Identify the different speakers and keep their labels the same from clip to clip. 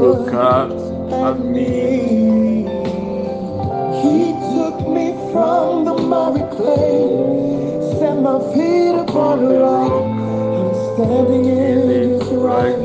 Speaker 1: look up at me.
Speaker 2: He took me from the muddy clay, set my feet upon a rock. I'm standing in His
Speaker 1: right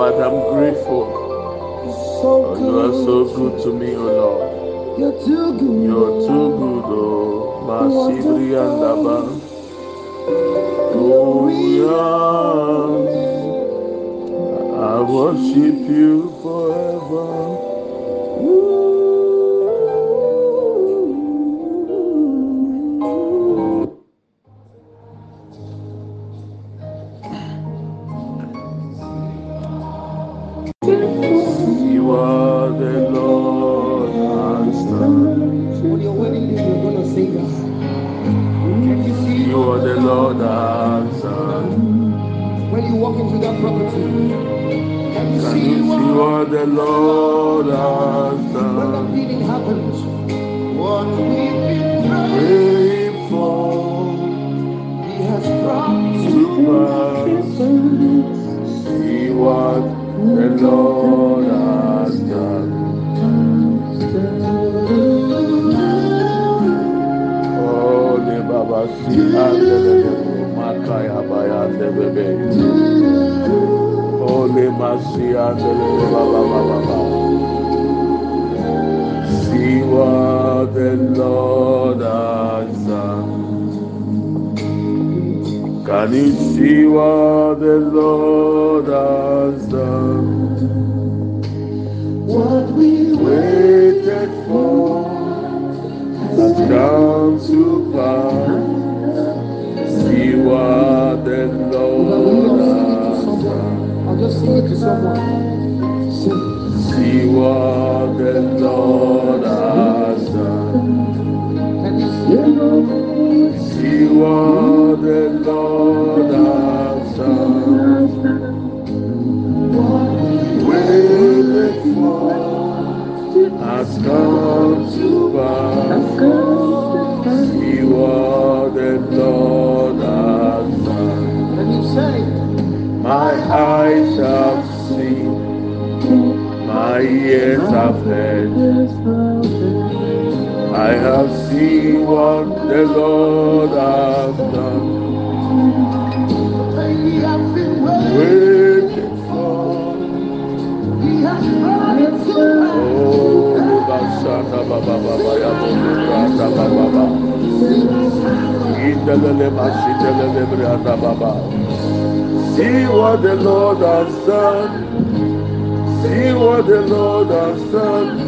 Speaker 1: but I'm grateful.
Speaker 2: So
Speaker 1: oh,
Speaker 2: you
Speaker 1: are so good to me, O oh Lord.
Speaker 2: You're too good.
Speaker 1: You're too good, oh Masibri and Abba. Glory I worship you forever. The Lord
Speaker 2: has
Speaker 1: done.
Speaker 2: We
Speaker 1: have
Speaker 2: been waiting.
Speaker 1: For,
Speaker 2: He has brought it to
Speaker 1: oh, Bashana Baba Baba Yabu Branda Baba. Indelele Mashindelele Branda Baba. See what the Lord has done. See what the Lord has done.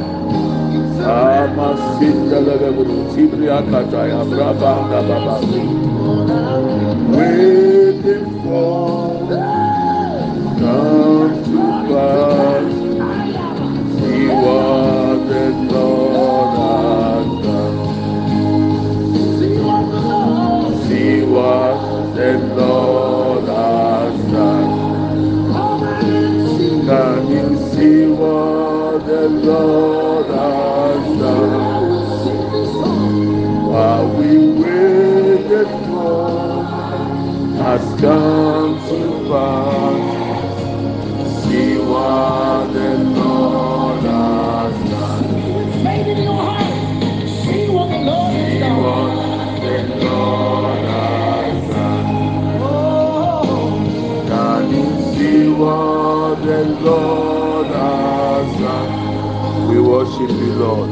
Speaker 1: Amasindelele Bru Tibria Kataya Brabanda Baba. Waiting for come to pass. See what the Lord has done. See what the Lord has done. Can you see what the Lord has done? We worship you, Lord.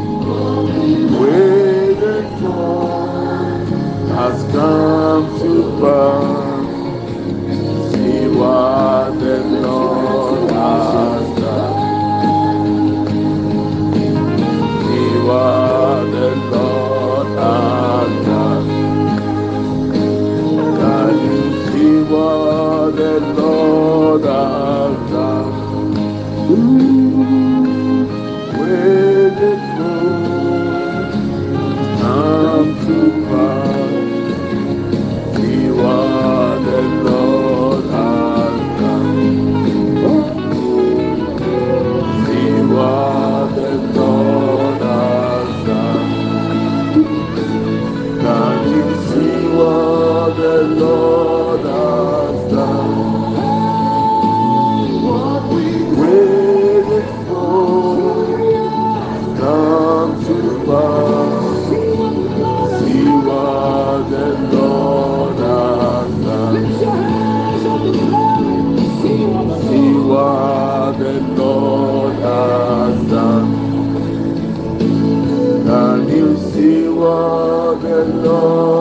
Speaker 1: Waited for has come to pass. The Lord has the Lord the Lord? mundo.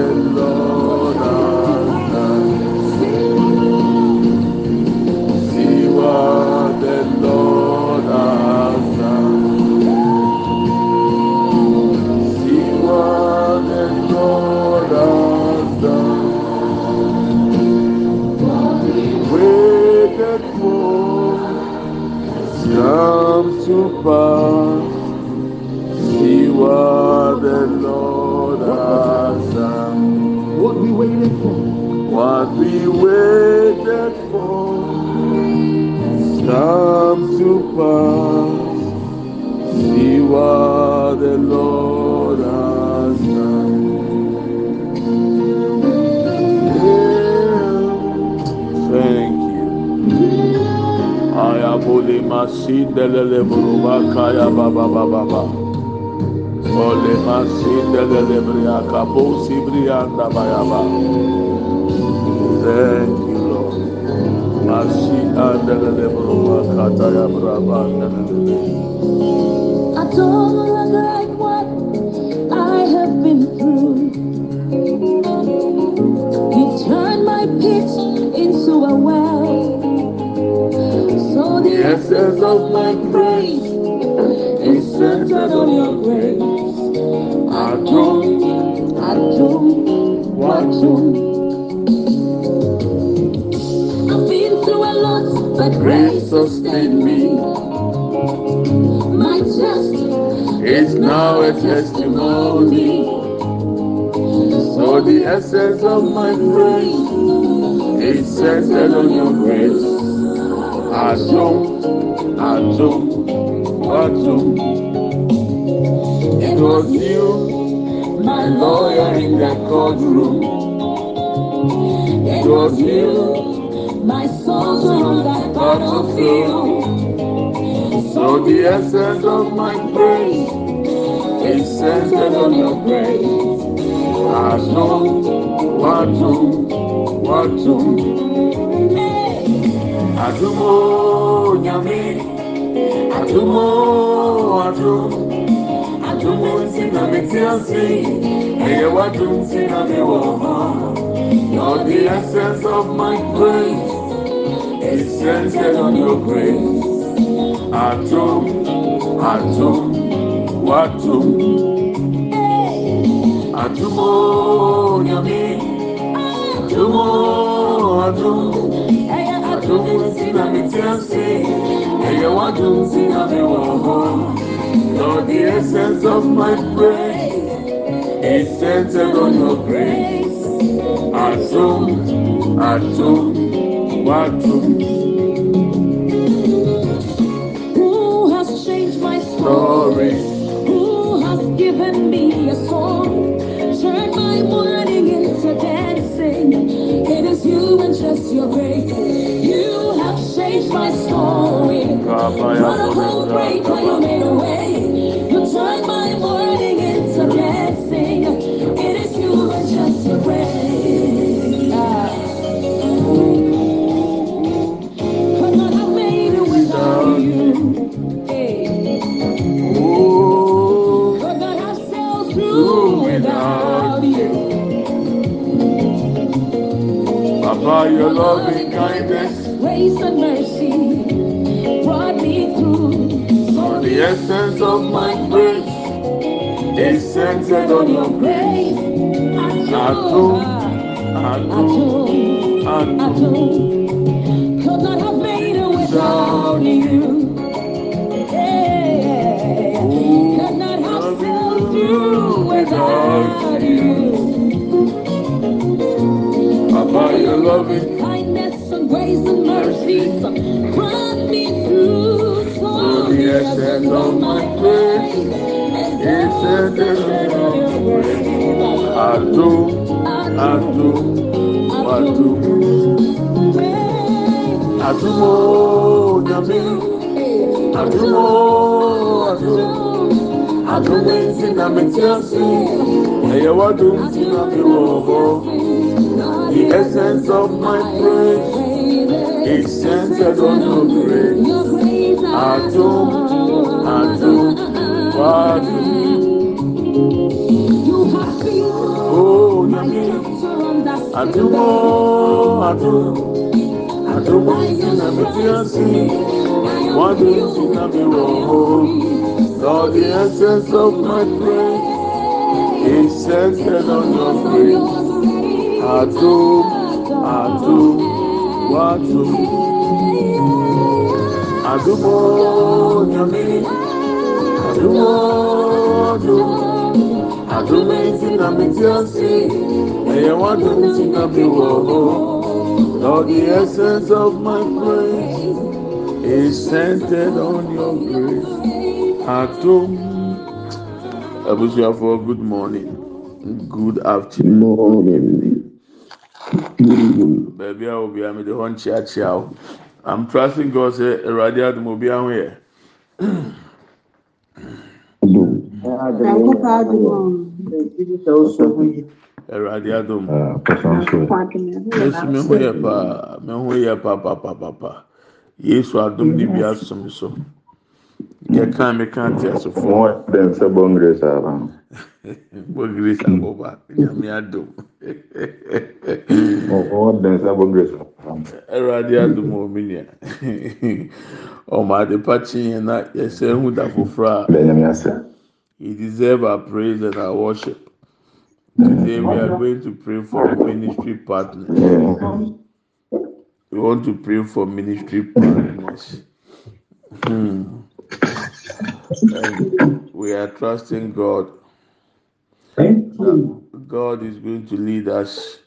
Speaker 1: What bo sibrianda bayaba. It's now a testimony. So the essence of my praise is centered on your grace. Don't, I don't. It was you, my lawyer in the courtroom.
Speaker 2: It was you, my soldier on that battlefield.
Speaker 1: So the essence of my praise is centered on your I don't, I don't. Adumo nyame, adumo adum, adumo nti na mi ti ase, eye wadum nti na mi wọ hɔ. You're the essence of my praise, is centered on your grace. Adum, adum, wadum, adumo nyame, adumo adum. Adumo nti na mi ti ase, eye wadum nti na mi wọ hɔ. The essence of my praise, is centered on your grace. Adum, adum, wadum.
Speaker 2: Story?
Speaker 1: Story.
Speaker 2: Who has given me a song? Turned my mourning into dancing. It is you and just your grace. You have changed my story. What a whole break when you made to me.
Speaker 1: àdúró nyàmé àdúró àdúró. Àdúró ntí na mẹtí ase ẹyẹ wá dùn ntí na mi wọ họ the essence of my praise. Is centered on your grace àdùn àdùn wá dùn. Oh, nyàmé I do. Adum nti na mi ti ase, wadum nti na mi wọ hɔ. Lord, the essence of my praise is centered on your grace. Adum, Adum, Wadum. Adumo, Nyame, Adumo, Adum. Adumo nti na mi ti ase, ẹ̀yẹ wá tó ń ti náà mi wọ̀ ọ́ Lord the essence of my praise is centered on your grace. Atom abusuafo good morning. Good afternoon. Baabi a obi a mi de hɔ nkyeakyea o i'm trusting god say awurade adum obi ahụ yɛ. awurade adom. Ah, yesu me ho yɛ paa. Me ho yɛ papapapapa yesu adom ne bi asom so. Yɛka meka te
Speaker 3: asofoɔ sɛ bɔngere saa
Speaker 1: bɔngere saa bɔba nyame
Speaker 3: adom. Ɔden sɛ bɔngere saa
Speaker 1: awurade adom wɔ me nua. Ɔmo ade pa kyeeɛ na yɛsɛ hu da foforɔ a you deserve our praise and our worship. Today we are going to pray for ministry partners. We want to pray for ministry partners. Hmm. We are trusting God. God is going to lead us.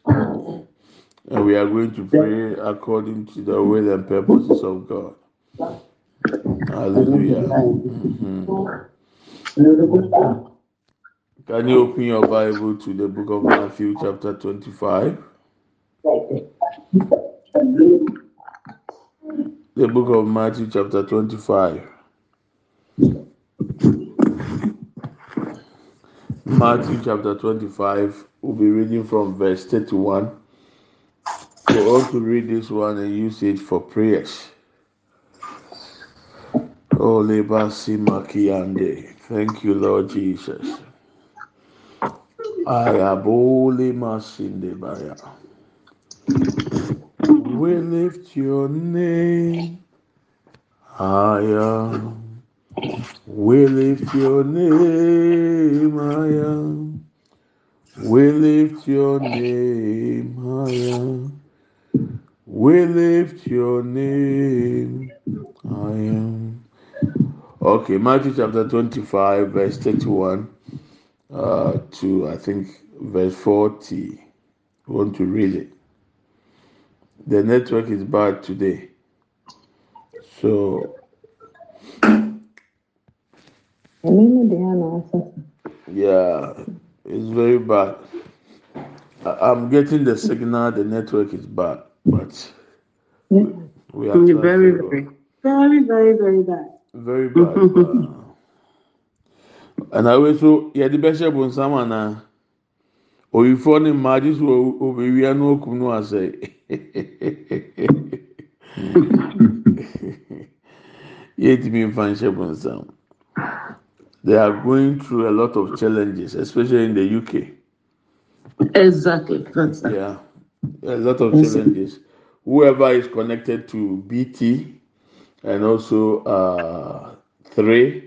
Speaker 1: And we are going to pray according to the will and purposes of God. Hallelujah. Mhm. Can you open your Bible to the book of Matthew, chapter 25? The book of Matthew, chapter 25. Matthew, chapter 25, we'll be reading from verse 31. We want to read this one and use it for prayers. Oh. Thank you, Lord Jesus. Uh, Ayabole Masinde Baya. We lift your name higher. We lift your name higher. We lift your name higher. We lift your name higher. Okay, Matthew chapter 25, verse 31 uh, to I think verse 40. We want to read it. The network is bad today. So, yeah, it's very bad. I- I'm getting the signal, the network is bad, but we are
Speaker 4: Very, very, very, very, very bad.
Speaker 1: very bad. I also yɛde bɛhyɛ bonsam ana oyifoɔ ne mmaa gye so obewia no okum no asɛ yɛtumi nfa nhyɛ bonsam. They are going through a lot of challenges, especially in the UK.
Speaker 4: Exactly. That's that.
Speaker 1: Yeah, a lot of challenges. Whoever is connected to BT and also uh, three,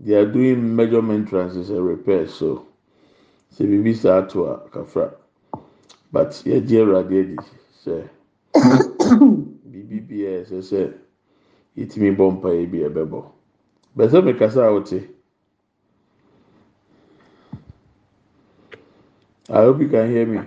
Speaker 1: they are doing measurement transits and repairs. So, sɛ biribi saa to a kafra, but yɛgye awurade adi sɛ biribi biara ɛsɛ sɛ yɛtumi bɔ mpa yɛ bi ɛbɛbɔ. Bɛsɛ mi kasa a wote. I hope you can hear me.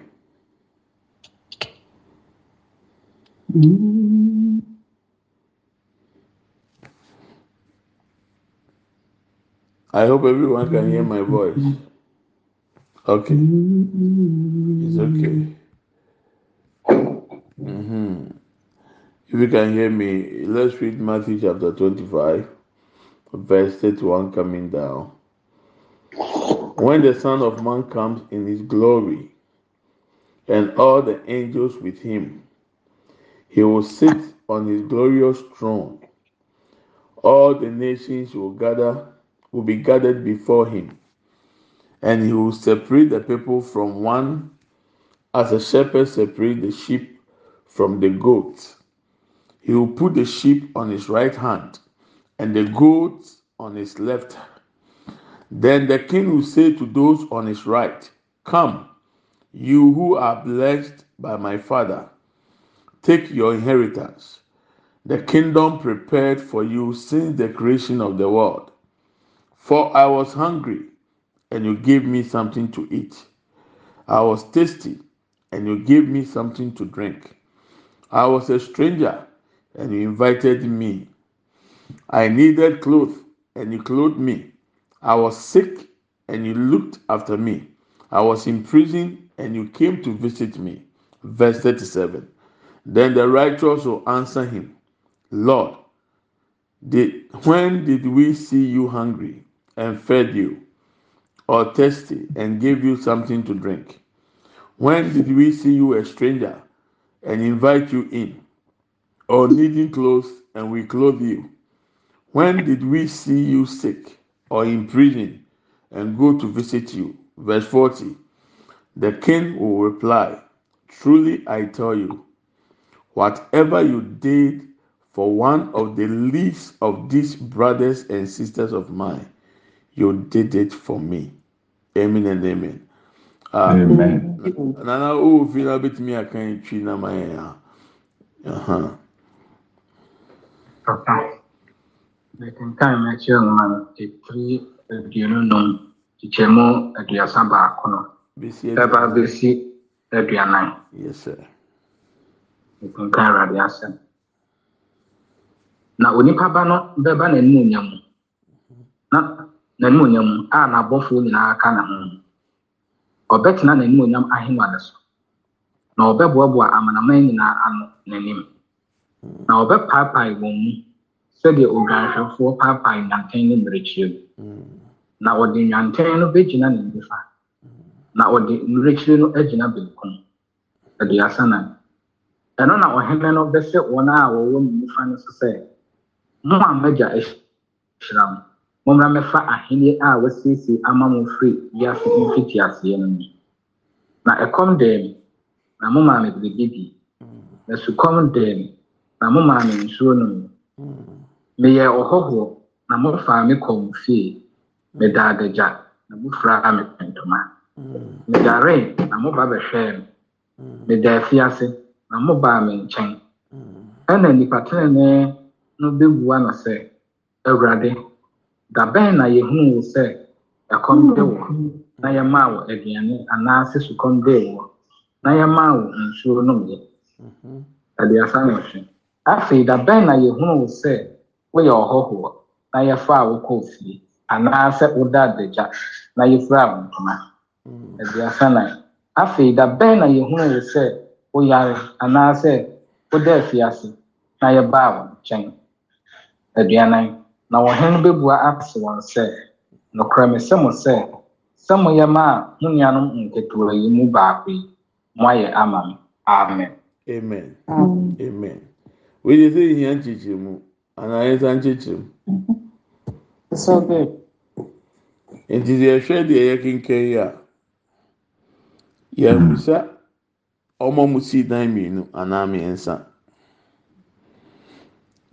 Speaker 1: I hope everyone can hear my voice. Okay, it's okay. hmm If you can hear me, let's read Matthew chapter 25, verse 31 coming down. When the Son of Man comes in his glory and all the angels with him, he will sit on his glorious throne. All the nations will gather, will be gathered before him, and he will separate the people from one as a shepherd separates the sheep from the goats. He will put the sheep on his right hand and the goats on his left. Then the king will say to those on his right, Come, you who are blessed by my father, take your inheritance, the kingdom prepared for you since the creation of the world. For I was hungry, and you gave me something to eat. I was thirsty, and you gave me something to drink. I was a stranger, and you invited me. I needed clothes, and you clothed me. I was sick, and you looked after me. I was in prison, and you came to visit me. Verse 37. Then the righteous will answer him, Lord, did, when did we see you hungry and fed you, or thirsty and gave you something to drink? When did we see you a stranger and invite you in, or needing clothes and we clothe you? When did we see you sick or in prison and go to visit you? Verse 40. The king will reply, Truly I tell you, whatever you did for one of the least of these brothers and sisters of mine, you did it for me. Amen and amen. Ah,
Speaker 3: Amen.
Speaker 1: Nana o fi na betumi aka twi na ma yɛn a. Aha.
Speaker 5: papa mekenkan m'akyerɛ nwoma no etiri aduonu num kyekyɛmu aduasa baako no ɛba besi aduanan
Speaker 1: Yes sir.
Speaker 5: mekenkan awurade asɛm na onipa ba no bɛba n'animuonyam mu na n'animuonyam mu a n'abɔfoɔ nyinaa ka ne ho. Ɔbɛtena n'animuonyam ahengua no so. Na ɔbɛboaboa amanaman nyinaa ano n'anim. Na ɔbɛpaapae wɔn mu sɛdeɛ odwanhwɛfoɔ paapae nyanten ne mmirekyerɛ mu
Speaker 1: Mm.
Speaker 5: na ɔde nyanten no bɛgyina ne nifa. Na ɔde mmirekyerɛ no agyina benkum. Aduasa nan ɛno na ɔhene no bɛhyɛ wɔn a wɔwɔ ne nifa no so sɛ mo a m'agya ahyira mo mommra mɛfa ahenni a wɔasiesie ama mo firi wiase mfitiaseɛ no mu. Na ɛkɔm daa mi na mo maa me biribi di. Na sukɔm daa mi na mo maa me nsuo nom
Speaker 1: Mm.
Speaker 5: meyɛ ɔhɔhoɔ na mofaa me mo fie. Meda adagya na mofira me ntoma. Medaree na moba bɛhwɛɛ me. Meda afiase na mobaa me nkyɛn. Ɛna nnipa tenenee no bɛbua no sɛ awurade da bɛn na yɛhuu wo sɛ ɛkɔm de wɔ na yɛmaa wo aduane anaasɛ sukɔm dee wɔ na yɛmaa wo nsuo nomyɛ
Speaker 1: Mhm.
Speaker 5: aduasa na ɔhwe afei da bɛn na yɛhunu wo sɛ woyɛ ɔhɔhoɔ? Na yɛfaa wo kɔɔ fie? Anaasɛ woda adagya? Na yɛfura wo ntoma?
Speaker 1: Mm.
Speaker 5: aduasa na afei da bɛn na yɛhunu wo sɛ woyare? Anaasɛ woda afiase? Na yɛbaa wo nkyɛn? Aduanan. Na wɔhene bɛbua ase wɔn sɛ nokorɛ mesɛ mo sɛ sɛ moyɛ ma a mo nuanom nketewa yi mu baako yi moayɛ ama me amen
Speaker 1: Amen. Amen. Wei de sɛ ihia nkyekyeremu anaa yɛnsa nkyekyeremu.
Speaker 4: So good.
Speaker 1: Nti deɛ ɛhwɛ deɛ yɛkenkan yi a yɛabusa ɔmo mo sii dan mmienu anaa mmiɛnsa.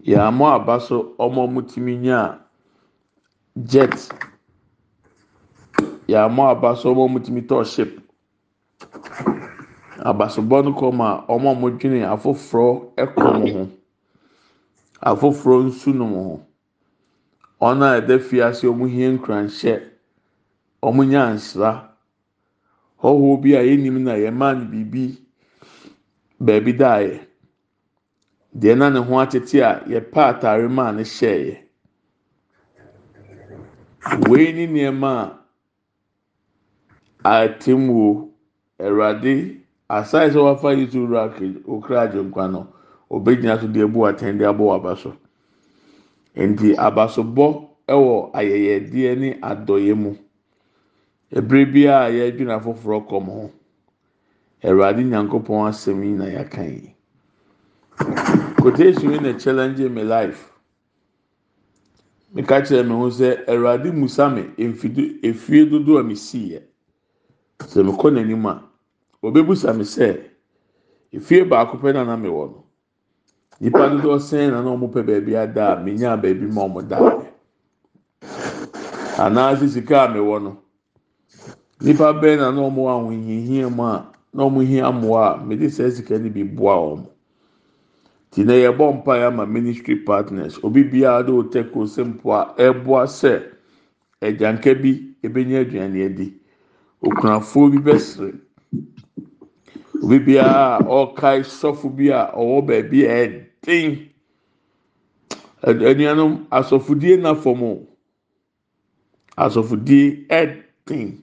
Speaker 1: yɛn a wɔaba so wɔn a wɔtumi nyaa jet. Yɛn a so wɔn a wɔtumi tɔɔ ship. Abasobɔ no kɔm a wɔn a wɔdwene afoforɔ kɔ wɔn ho. Afoforɔ nsu no ho. Wɔn a yɛda fiase wɔn hie nkuranhyɛ wɔn nyansra hɔhoɔ bi a yɛnim na yɛmaa no biribi baabi daeɛ. Deɛ na ne ho atete a yɛpɛ ataare maa no hyɛeɛ. Wei ne nneɛma a atemmuo Awurade asae sɛ wafa yi so wura okra agyenkwa no obegyina so de ebu atɛn de abɔ waba so. Nti abasobɔ ɛwɔ ayɛyɛdeɛ ne adɔyɛ mu. Ebere biara a yɛdwene afoforɔ kɔm ho. Awurade nyankopɔn asɛm yi na yɛaka yi. Quotation yi na challenge my life. Meka kyerɛ me ho sɛ Awurade musa me efie dodoɔ a mesii yɛ. Sɛ mekɔ n'anim a, obebusa me sɛ efie baako pɛ na na mewɔ no. Nipa dodoɔ sɛn na na wɔn pɛ baabi ada a menyaa baabi ma wɔn da. Anaasɛ sika a mewɔ no. Nipa bɛn na na wɔn wɔ ahohiahia mu a na wɔn hia mmoa a mede saa sika no bi boa wɔn. Ti na yɛbɔ mpaeɛ ama ministry partners. Obi biara de o tɛ ko sɛ mpo a ɛboa sɛ agyanka bi ebenya aduane adi. Okunafoɔ bi bɛsere obi biara a ɔkae sɔfo bi a ɔwɔ baabi a ɛden anuanom asɔfodie na fam o asɔfodie ɛden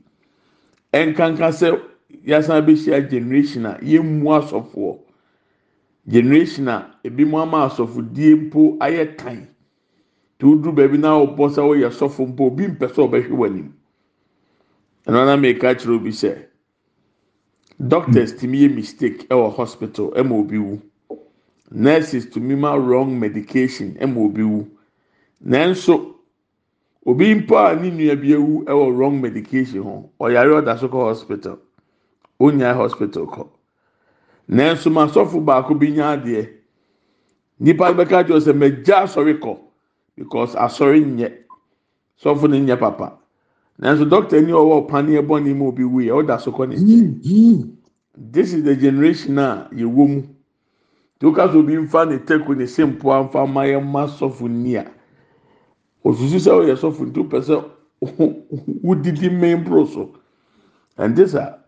Speaker 1: ɛnkanka sɛ yasan bɛhyia generation a yɛmmu asɔfoɔ generation a ebi mu ama asɔfodie mpo ayɛ tan. Oduru baabi na ɔbɔ sɛ ɔyɛ sɔfo mpo obi mpɛ sɛ ɔbɛhwɛ w'anim. Ɛno na mɛka kyerɛ obi sɛ doctors tumi yɛ mistake ɛwɔ hospital ɛma obi wu. Nurses tumi ma wrong medication ɛma obi wu. Nanso obi mpo a ne nua bi ewu ɛwɔ wrong medication ho ɔyare ɔda so kɔ hospital. Onyaa hospital kɔ nanso ma sɔfo baako bi nya adeɛ. Nipa bɛka kyerɛ sɛ mɛgya asɔre kɔ because asɔre nyɛ. Sɔfo ne nyɛ papa. Nanso doctor ni ɔwɔ paneɛ bɔ ne mu obi wu yɛ ɔda so kɔ ne nkyɛn. This is the generation a yɛwɔ mu. Tí o ka so obi nfa ne teko ne se mpo anfa ma yɛ ma sɔfo ni a. Osusu sɛ ɔyɛ sɔfo nti o pɛ sɛ wodidi main bro so. And this a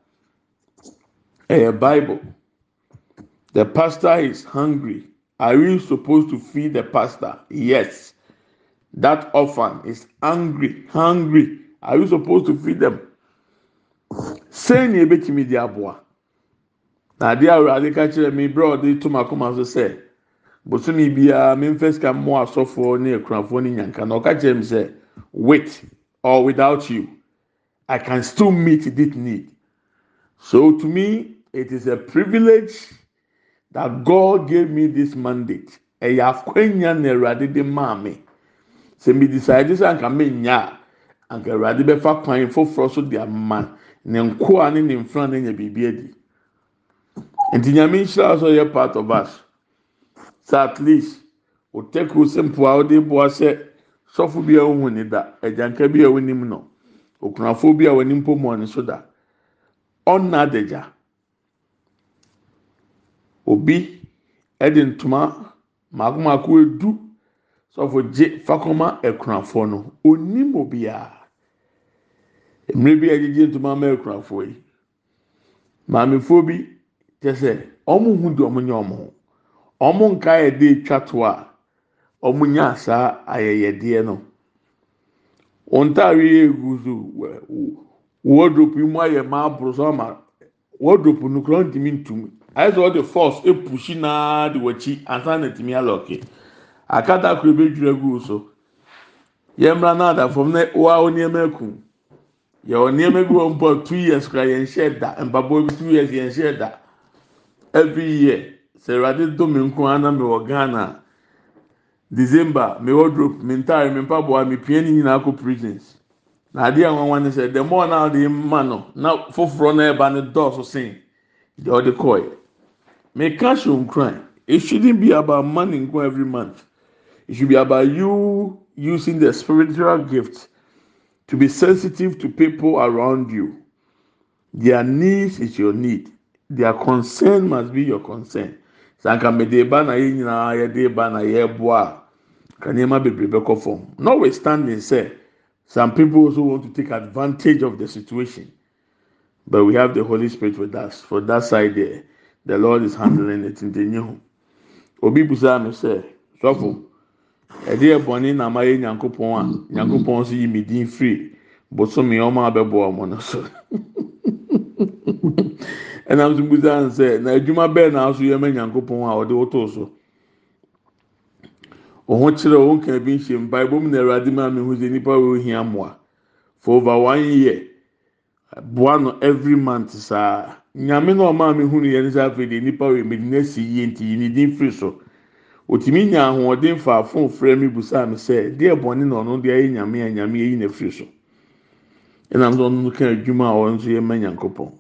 Speaker 1: ɛyɛ bible the pastor is hungry. Are you supposed to feed the pastor? Yes. That orphan is hungry hungry. Are you supposed to feed them? Sɛn ni ebetumi di aboa na adeɛ a awurade ka kyerɛ mi brɛ ɔde to ma koma so sɛ bosomi biara memfa sika mmɔ asɔfoɔ ne akurafoɔ ne nyanka. Na ɔka kyerɛ mi sɛ or without you i can still meet this need. So to me it is a privilege that god gave me this mandate. Ɛyɛ akwanya na awurade de maa mi sɛ mi decide sɛ anka mi nya a anka awurade bɛfa kwan foforɔ so de ama ne nkoa ne ne nfran ne nya biribi adi. Nti nyame nhyira sɛ ɔyɛ part of us. Sɛ at least o tɛko sɛ mpoa ɔde boa sɛ sɔfo bi a ohun ne da agyanka bi a onim no okunafo bi a wɔnim mpo mu ɔne so da ɔnna adagya obi ɛde ntoma mako mako edu sɔfo gye fakɔma ɛkunafoɔ no. Onim obiara mmerɛ bi a yɛgyegye ntoma ama ɛkunafoɔ yi. Maamefoɔ bi kyɛ sɛ ɔmo hu di ɔmo nyɛ ɔmo ho. Ɔmo nka yɛ de etwa to a ɔmo nya saa ayɛyɛdeɛ no. Wɔn ntaare yɛ egu so wardrobe yi mu ayɛ maa aboro so ama wardrobe no kura ntumi ntum. Ayɛ sɛ ɔde force epushi naa de wɔkyi ansa na ntumi alɔke akata koro ebedwira gu so yɛmra naa da fam na waa nneɛma ekum yɛwɔ nneɛma bi wɔ mpo a two years kora yɛn hyɛ da mpaboa bi two years yɛn hyɛ da every year sɛ ɛwurade do ana mi wɔ ghana. December mi wardrobe mi ntaare mi mpaboa mi pie ne nyinaa kɔ prisons. Na adeɛ a nwanwa ne sɛ the more na ɔde ma no. Na foforɔ na ɛba ne dɔɔso sen deɛ ɔde kɔɛ mi cash show crime. it shouldn't be about money every month. It should be about you using the spiritual gift to be sensitive to people around you. Their needs is your need. Their concern must be your concern. Na na notwithstanding sɛ some people also want to take advantage of the situation. But we have the holy spirit with us. For that side there the lord is handling it in the new obi busa mi sɛ sɔfo ɛde ɛbɔnne na ama yɛ nyankopɔn a. Nyankopɔn nso yi mi din firi bosomi ɔmo abɛbɔ ɔmo no so. Ɛnam so busa nsɛ na adwuma bɛɛ na aso yɛ mɛ nyankopɔn a ɔde woto so. Ɔho kyerɛ ɔho kan bi nhyɛ mpa ebom na ɛwurade maa mi hu sɛ nipa wɔ ohia mmoa for over one year boa no every month saa. Nyame na ɔmaa mi hu no yɛ ne sɛ afei deɛ nipa wɔ emedi na si yie nti yi ne din firi so. Otumi nya ahoɔden faafo frɛ mi busa mi sɛ deɛ bɔnne na ɔno deɛ ɛyɛ nyame a nyame yɛ yi na firi so? Ɛnam so ɔno ka adwuma a ɔno nso yɛ mɛ nyankopɔn.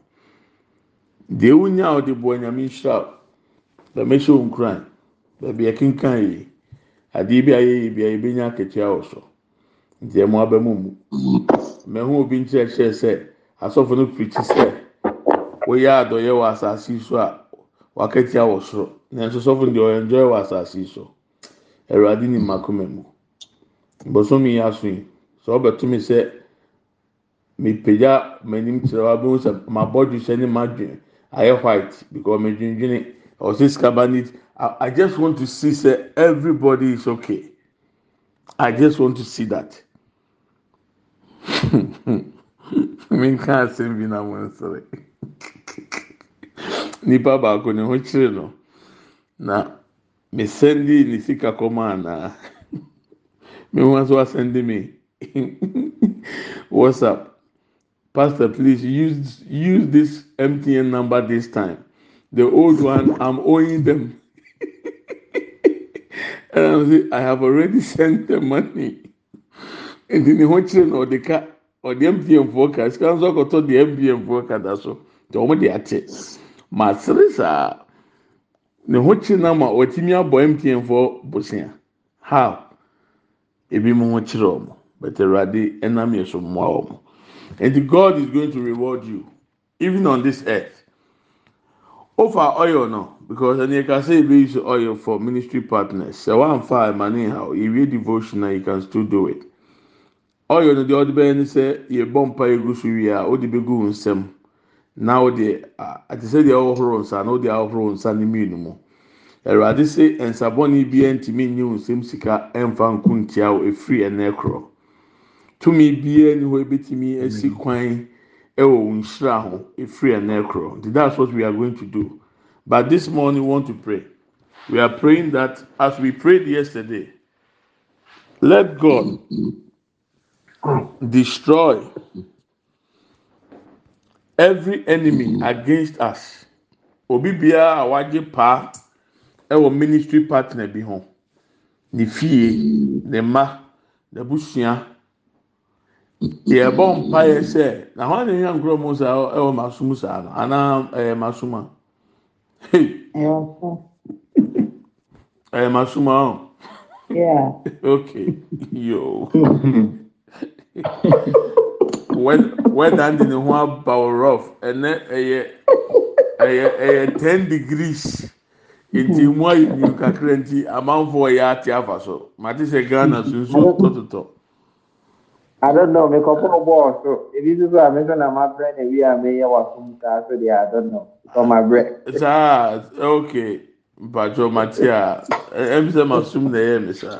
Speaker 1: Deɛ wonya a ɔde boɔ nyame nhyira dɛm ɛhyɛ wɔn kuran baabi ɛkenkan yi adeɛ bi a yɛyɛ bi a yɛbɛnya akatua wɔ so. Nti ɛmo abɛmo mu. Mɛho obi nkyerɛkyerɛ sɛ asɔfo no pirikyi sɛ woyɛ adɔyɛ wɔ asase so a wakatia wɔ soro. Nanso sɔfo deɛ ɔyɛ enjoy wɔ asase so. Awurade ni mmakoma mu. Bosomi yi aso yi sɛ ɔbɛtumi sɛ mipagya m'anim kyerɛ wa bɛn sɛ mabɔ dwesɛ ne madwene ayɛ white because me dwendwene ɔsi skaba need. I, just want to see say everybody is okay. I just want to see that. Mi nka asɛm bi na mo nsere nipa baako ne ho kyerɛ no? Na me sɛndi ne sika kɔma anaa me ho nso asɛndi me. Whatsapp pastor please use use this mtn number this time. The old one i'm owing them. And i'm say i have already sent the money. Nti ne ho kyerɛ no ɔde ka ɔde mtn foɔ ka sika nso ɔkɔtɔ de mtn foɔ ka da so wɔn de ate ma sere saa ne ho kyerɛ na ma ɔtumi abɔ mtn foɔ bosia how? Ebi mo ho kyerɛ wɔn but awurade ɛnam yɛ so mmoa wɔn and god is going to reward you even on this earth. Ofa oil no because ɛni ɛka say ebi use oil for ministry partners. Sɛ wɔn afa ɛmani ha ewie devotion na you can still do it. Oil no deɛ ɔde bɛyɛ ne sɛ yɛ bɔ mpa egu so wie a ɔde wɔn nsam na ɔde ati sɛ deɛ ɔhoro nsa na ɔde ahoro nsa ne mmienu mu awurade sɛ nsabɔni bi ntumi nye wɔn nsam sika ɛnfa nko ntia o efiri ɛnɛ korɔ tumi biara ni hɔ ebetumi esi kwan ɛwɔ wɔn nhyira ho efiri ɛnɛ korɔ that's what we are going to do. But this morning we want to pray. We are praying that as we prayed yesterday let God destroy every enemy against us. Obi biara a wagye paa ɛwɔ ministry partner bi ho. Ne fie ne mma n'abusua yɛbɔ mpa yɛ sɛ na hɔn na yɛn nkorɔ mu saa ɛwɔ masum saa no anaa ɛyɛ masum a? Hey! Ɛyɛ masum a ɔ
Speaker 4: Yeah.
Speaker 1: okay. Yo wɛda de ne ho aba o rough ɛnɛ ɛyɛ ɛyɛ ɛyɛ ten degrees nti mu ayi nim kakra nti amanfoɔ yɛ ate afa so mate sɛ ghana sunsun tɔtɔtɔ.
Speaker 4: I don't know, me couple ball so if you do a me na my brain e we are me ya wa sum ka so there I don't know. For my brain.
Speaker 1: saa okay mpatwɛ mate a ɛm sɛ ma sum na ɛyɛ mi saa.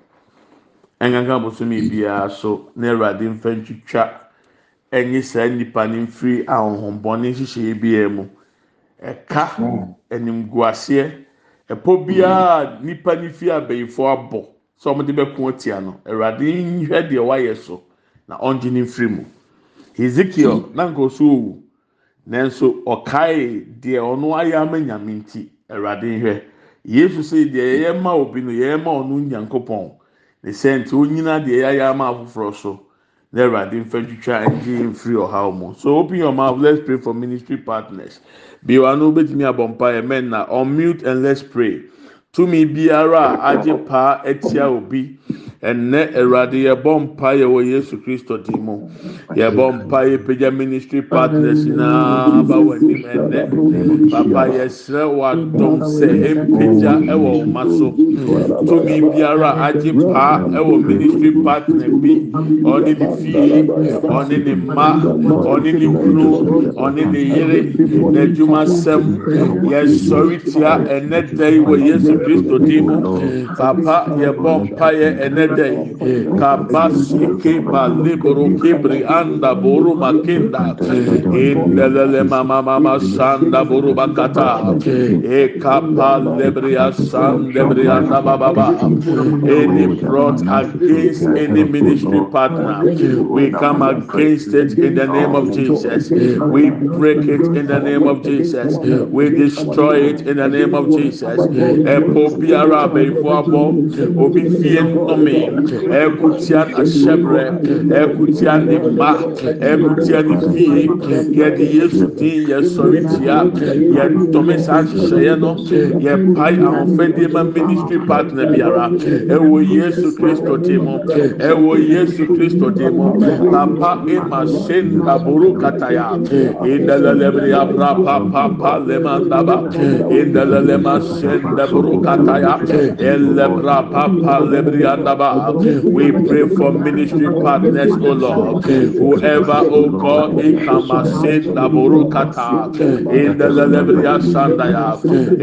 Speaker 1: ɛnkankan bosomi biara so na awurade mfa ntwitwa ɛnye saa nipa ne mfiri ahohombɔne nhyehyɛeɛ biara mu. Ɛka animguaseɛ. Ɛpɔ biara nipa ne fi abɛnfo abɔ sɛ wɔde bɛko tia no awurade nhwɛ deɛ wayɛ so na ɔngye ne mfiri mu. Ezekiel nanka ɔso owu. Nanso ɔkae deɛ ɔno ayɛ ama nyame nti awurade nhwɛ. Yesu sɛ deɛ yɛyɛ ma obi no yɛyɛ ma ɔno nyankopɔn ne sɛ nti onyina deɛ yɛayɛ ama afoforɔ so. Na awurade mfa twitwa ngye mfiri ɔhaw mu. So open your mouth let's pray for ministry partners. Biwa no wobɛtumi abɔ mpa yɛ mɛn na unmute and let's pray. Tumi biara a agye paa atia obi ɛnɛ awurade yɛbɔ mpa yɛ wɔ yesu kristo di mu. Yɛbɔ mpa yɛ pagya ministry partners nyinaa ba wɔ anim ɛnɛ papa yɛsrɛ wɔ adɔm sɛ mpagya ɛwɔ ɔma so tumi biara agye paa ɛwɔ ministry partner bi. Ɔne ne fie ɔne ne mma ɔne ne kunu ɔne ne yere n'adwuma sɛm yɛsɔre tia ɛnɛ da yi wɔ yesu kristo di mu. Papa yɛbɔ mpa yɛ ɛnɛ da yi kabasi keba libro kibri anda boru makinda. Indelele mama mama sanda boru bakata. E kapa lebria san lebria anda baba ba any fraud against any ministry partner we come against it in the name of Jesus. We break it in the name of Jesus. We destroy it in the name of Jesus. Epo biara abɛnfo abɔ obi fie nnome ɛkutia ahyɛbrɛ ɛkutia ne mma ɛkutia ne fie yɛde yesu din yɛsɔre tia yɛtɔme saa nhyehyɛeɛ no yɛpae ahofɛdeɛ ma ministry partner biara. Ɛwɔ yesu kristo din mu ɛwɔ yesu kristo din mu papa ema sen aboro kataya. Indalalebre abra papa lemandaba indalelema sen daboro kataya. Elebra papa lebre andaba we pray for ministry partners o lord. Whoever o god ikama sen laburu kata indalelebri asandaya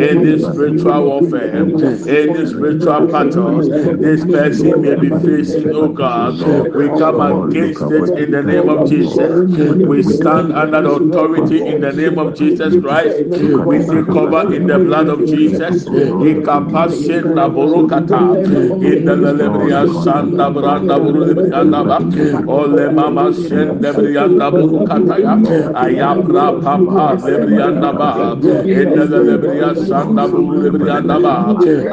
Speaker 1: any spiritual warfare any spiritual battles this person may be facing oh god we come against it in the name of jesus. We stand under the authority in the name of jesus christ. We take cover in the blood of jesus. Ikapashe naborokata in the lebria sanda branda buru ba ole mama buru papa lebrianda ba in the lebria sanda buru lebrianda ba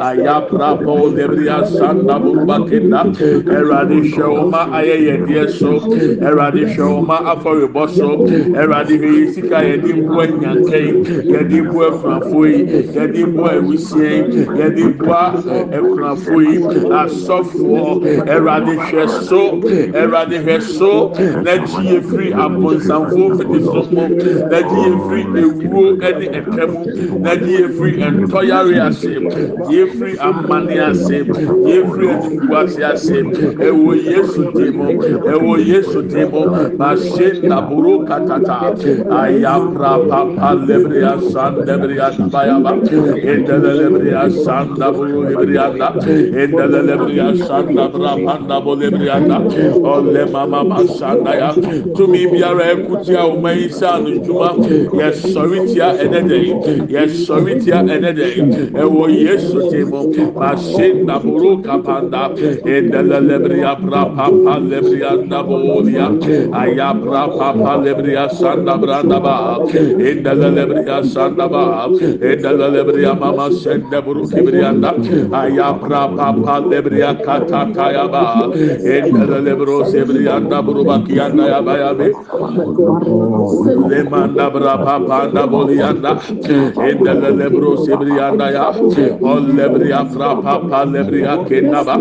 Speaker 1: ayabra po lebria sanda buru bakenda. Erade shawma ayeye die so erade shawma afọribọ so erade hweye sika yɛde mbu anyankai yɛde mbu akunafo yi yɛde mbu awisie yɛde mbu akunafo yi asɔfoɔ erade hwɛ so san anda rapanda bolebrianda ole mama masanda ya. Tumi biara ekutia uma isa no juma yɛsɔre tia ɛnɛ dɛ yi yɛsɔre tia ɛnɛ dɛ yi ɛwɔ yesu ti mu mase ndaboro kapanda ɛdɛlɛ lebriya prapapa lebriya ndaboolia aya prapapa lebriya sandabra ndaba ɛdɛlɛ lebriya sandaba ɛdɛlɛ lebriya mama sɛndaboro kibriya nda aya prapapa lebriya kat ya ba endele lebro sebriyanda buru bakiyanda ya ba ya be lemanda bra papa nabolianda endele lebro sebriyanda ya ol lebriya bra papa lebriya kendaba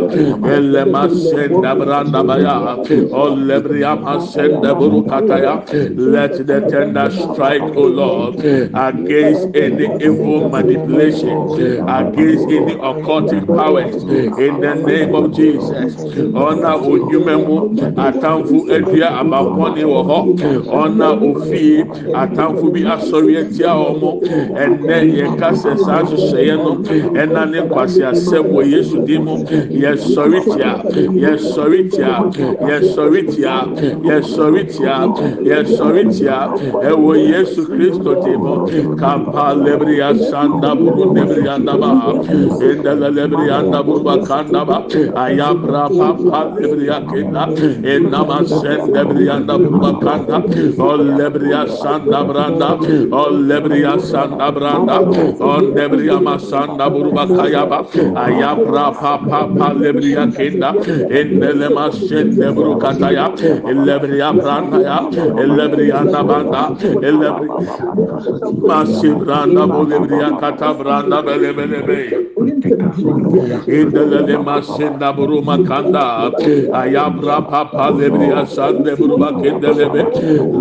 Speaker 1: elema senda branda baya ol lebriya masenda buru kataya let the tender strike o lord against any evil manipulation against any occultic powers. In the name of jesus. Ɔna odwuma mu atamfo adua abakɔne wɔ hɔ ɔna ofie atamfo bi asɔre atia wɔn ɛnɛ yɛka sɛ saa nhyehyɛeɛ no ɛna ne nkwasi asɛm wɔ yesu din mu yɛsɔre tia yɛsɔre tia yɛsɔre tia yɛsɔre tia yɛsɔre tia. Ɛwɔ yesu kristo din mu kapa lebiri asanda buru lebiri andaba endala lebiri andaba kandaba. ayabra pampa debriya kenda enna masen debriya da e bula ol debriya sanda branda ol debriya sanda branda on debriya masanda buruba kayaba ayabra papa pa debriya kenda ennele masen debru kataya ellebriya branda ya ellebriya da banda ellebriya masen branda bu debriya kata branda bele bele bey Indele masen da buruma kanda ayabra papa lebri asande buruma kende lebe.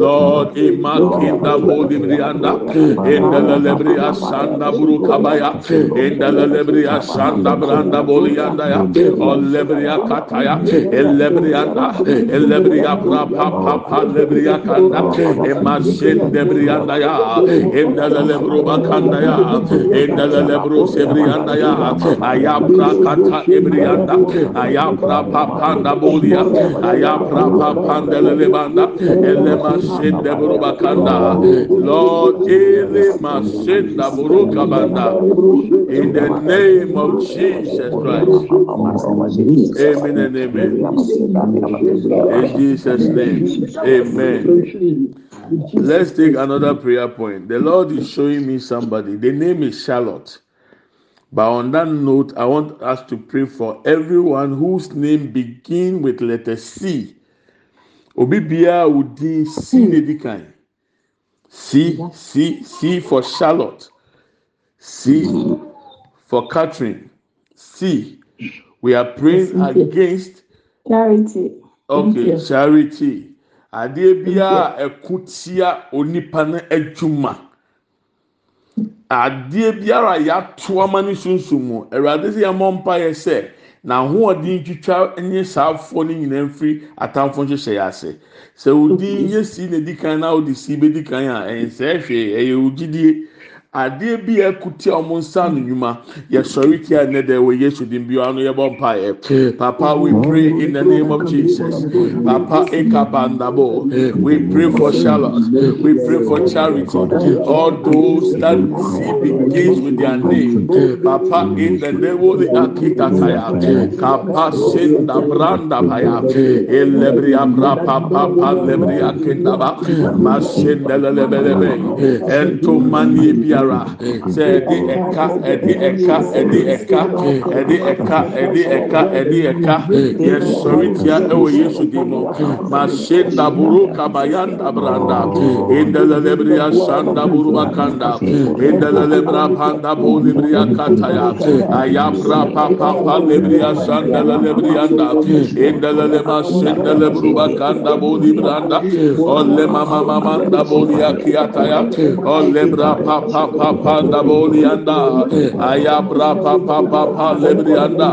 Speaker 1: Lord imakinda bodim rianda endele lebri asanda buru kabaya. Endele lebri asanda branda boliyanda ya. Lebri akataya lebri anda lebri e apra papa papa lebri akanda emasin lebri anda ya. Endele lebru bakanda ya. Endele lebru sebri ya. Ayabra kata ebri anda ebrianda. Ayapra papanda bolia. Ayapra papanda lebanda. Ele masende bruba kanda. Lord, ele masenda buruka banda. In the name of Jesus Christ. Amen and amen. In Jesus' name. Amen. Let's take another prayer point. The Lord is showing me somebody. The name is Charlotte. But on that note, I want us to pray for everyone whose name begin with letter C. Obi biara C na kan. C C C for Charlotte. C for Catherine. C. We are praying against
Speaker 6: Charity.
Speaker 1: Okay charity. Adeɛ biara ɛko tia onipa no adwuma. Adeɛ biara a yɛato ama ne sunsun mu. Awurade sɛ yɛmɔ mpa yɛ sɛ n'ahoɔden twitwa nye saafoɔ no nyinaa mfiri atamfo nhyehyɛ ase. Sɛ odi nye si na edi kan na odi si bedi kan a ɛnsɛɛ hwee ɛyɛ ogyidie. Adeɛ bi a ɛkutia wɔn nsa ano nnwuma yɛsɔre tia ne dɛ wɔ yesu dim bi ano yɛbɔ mpaeɛ. Papa we pray in the name of Jesus. Papa ekabandabo. We pray for Charlotte. We pray for charity. All those that see begins with their name. Papa in the name of the Akitataya. Kapa senda branda baya. Elebria brapa papa lebria kendaba. Masenda lelebelebe. Ento mani biara sɛ ɛde ɛka ɛde ɛka ɛde ɛka ɛde ɛka ɛde ɛka ɛde ɛka yɛsɔre tia ɛwɔ yesu di mu ma se daburu kabaya dabranda indalelebria san daburu bakanda. İndalelebra panda bo lebria kataya. Ayabra papa pa lebria san dalelebria da indaleleba sen dalebru bakanda bo libranda. Olle mama mama da bo liakiyataya olle papa da bu lianda. Ayabra papa papa librianda.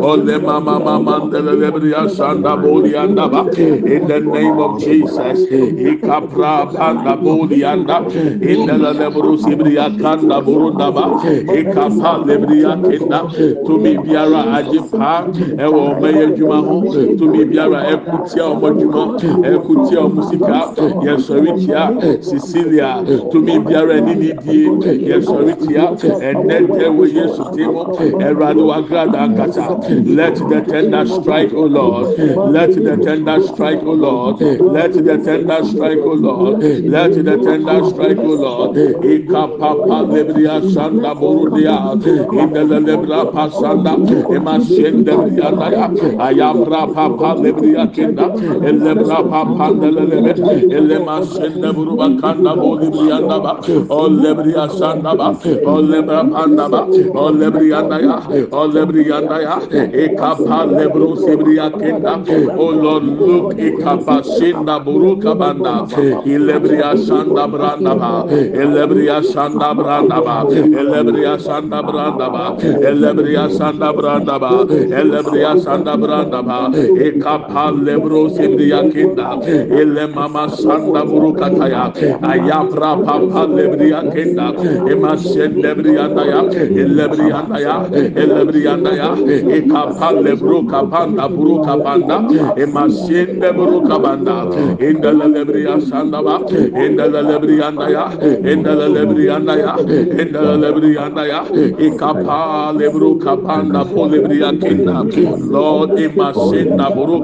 Speaker 1: Olle mama mama lebria sanda bu lianda ba. In the name of Jesus. Ikapra panda bu lianda. In the lebru sibria kanda burunda ba. Ikapa lebria kenda. Tumi biara ajipa. Ewo meye juma ho. Tumi biara ekutia omo juma. Ekutia omo sika. Yesoritia. Sicilia. Tumi biara nini die. Yesoritia. Enete we yesu timo. Eradu agrada ankasa. Let the tender strike, O Lord. Let the tender strike, O Lord. Let the tender strike, O Lord. Let the tender strike, O Lord. Ikapapa lebria sanda borudia. Indele lebra pasanda. Ema shende brianda ya. Ayabra papa lebria kenda. Elebra papa ndelelebe. Elema shende buruba kanda boli brianda ba. O lebria sanda ba. O lebra panda ba. O lebrianda. O lebrianda ya. Lebro sibria kenda. Oh Lord, look ikapa shinda buruka banda. Ilebria sanda branda ba. Elebria sanda branda ba. Elebria sanda branda ba. Elebria sanda branda ba. Elebria sanda branda ba. Ikapa lebro sibria kenda. Ele mama sanda buruka taya. Ayabra papa lebria kenda.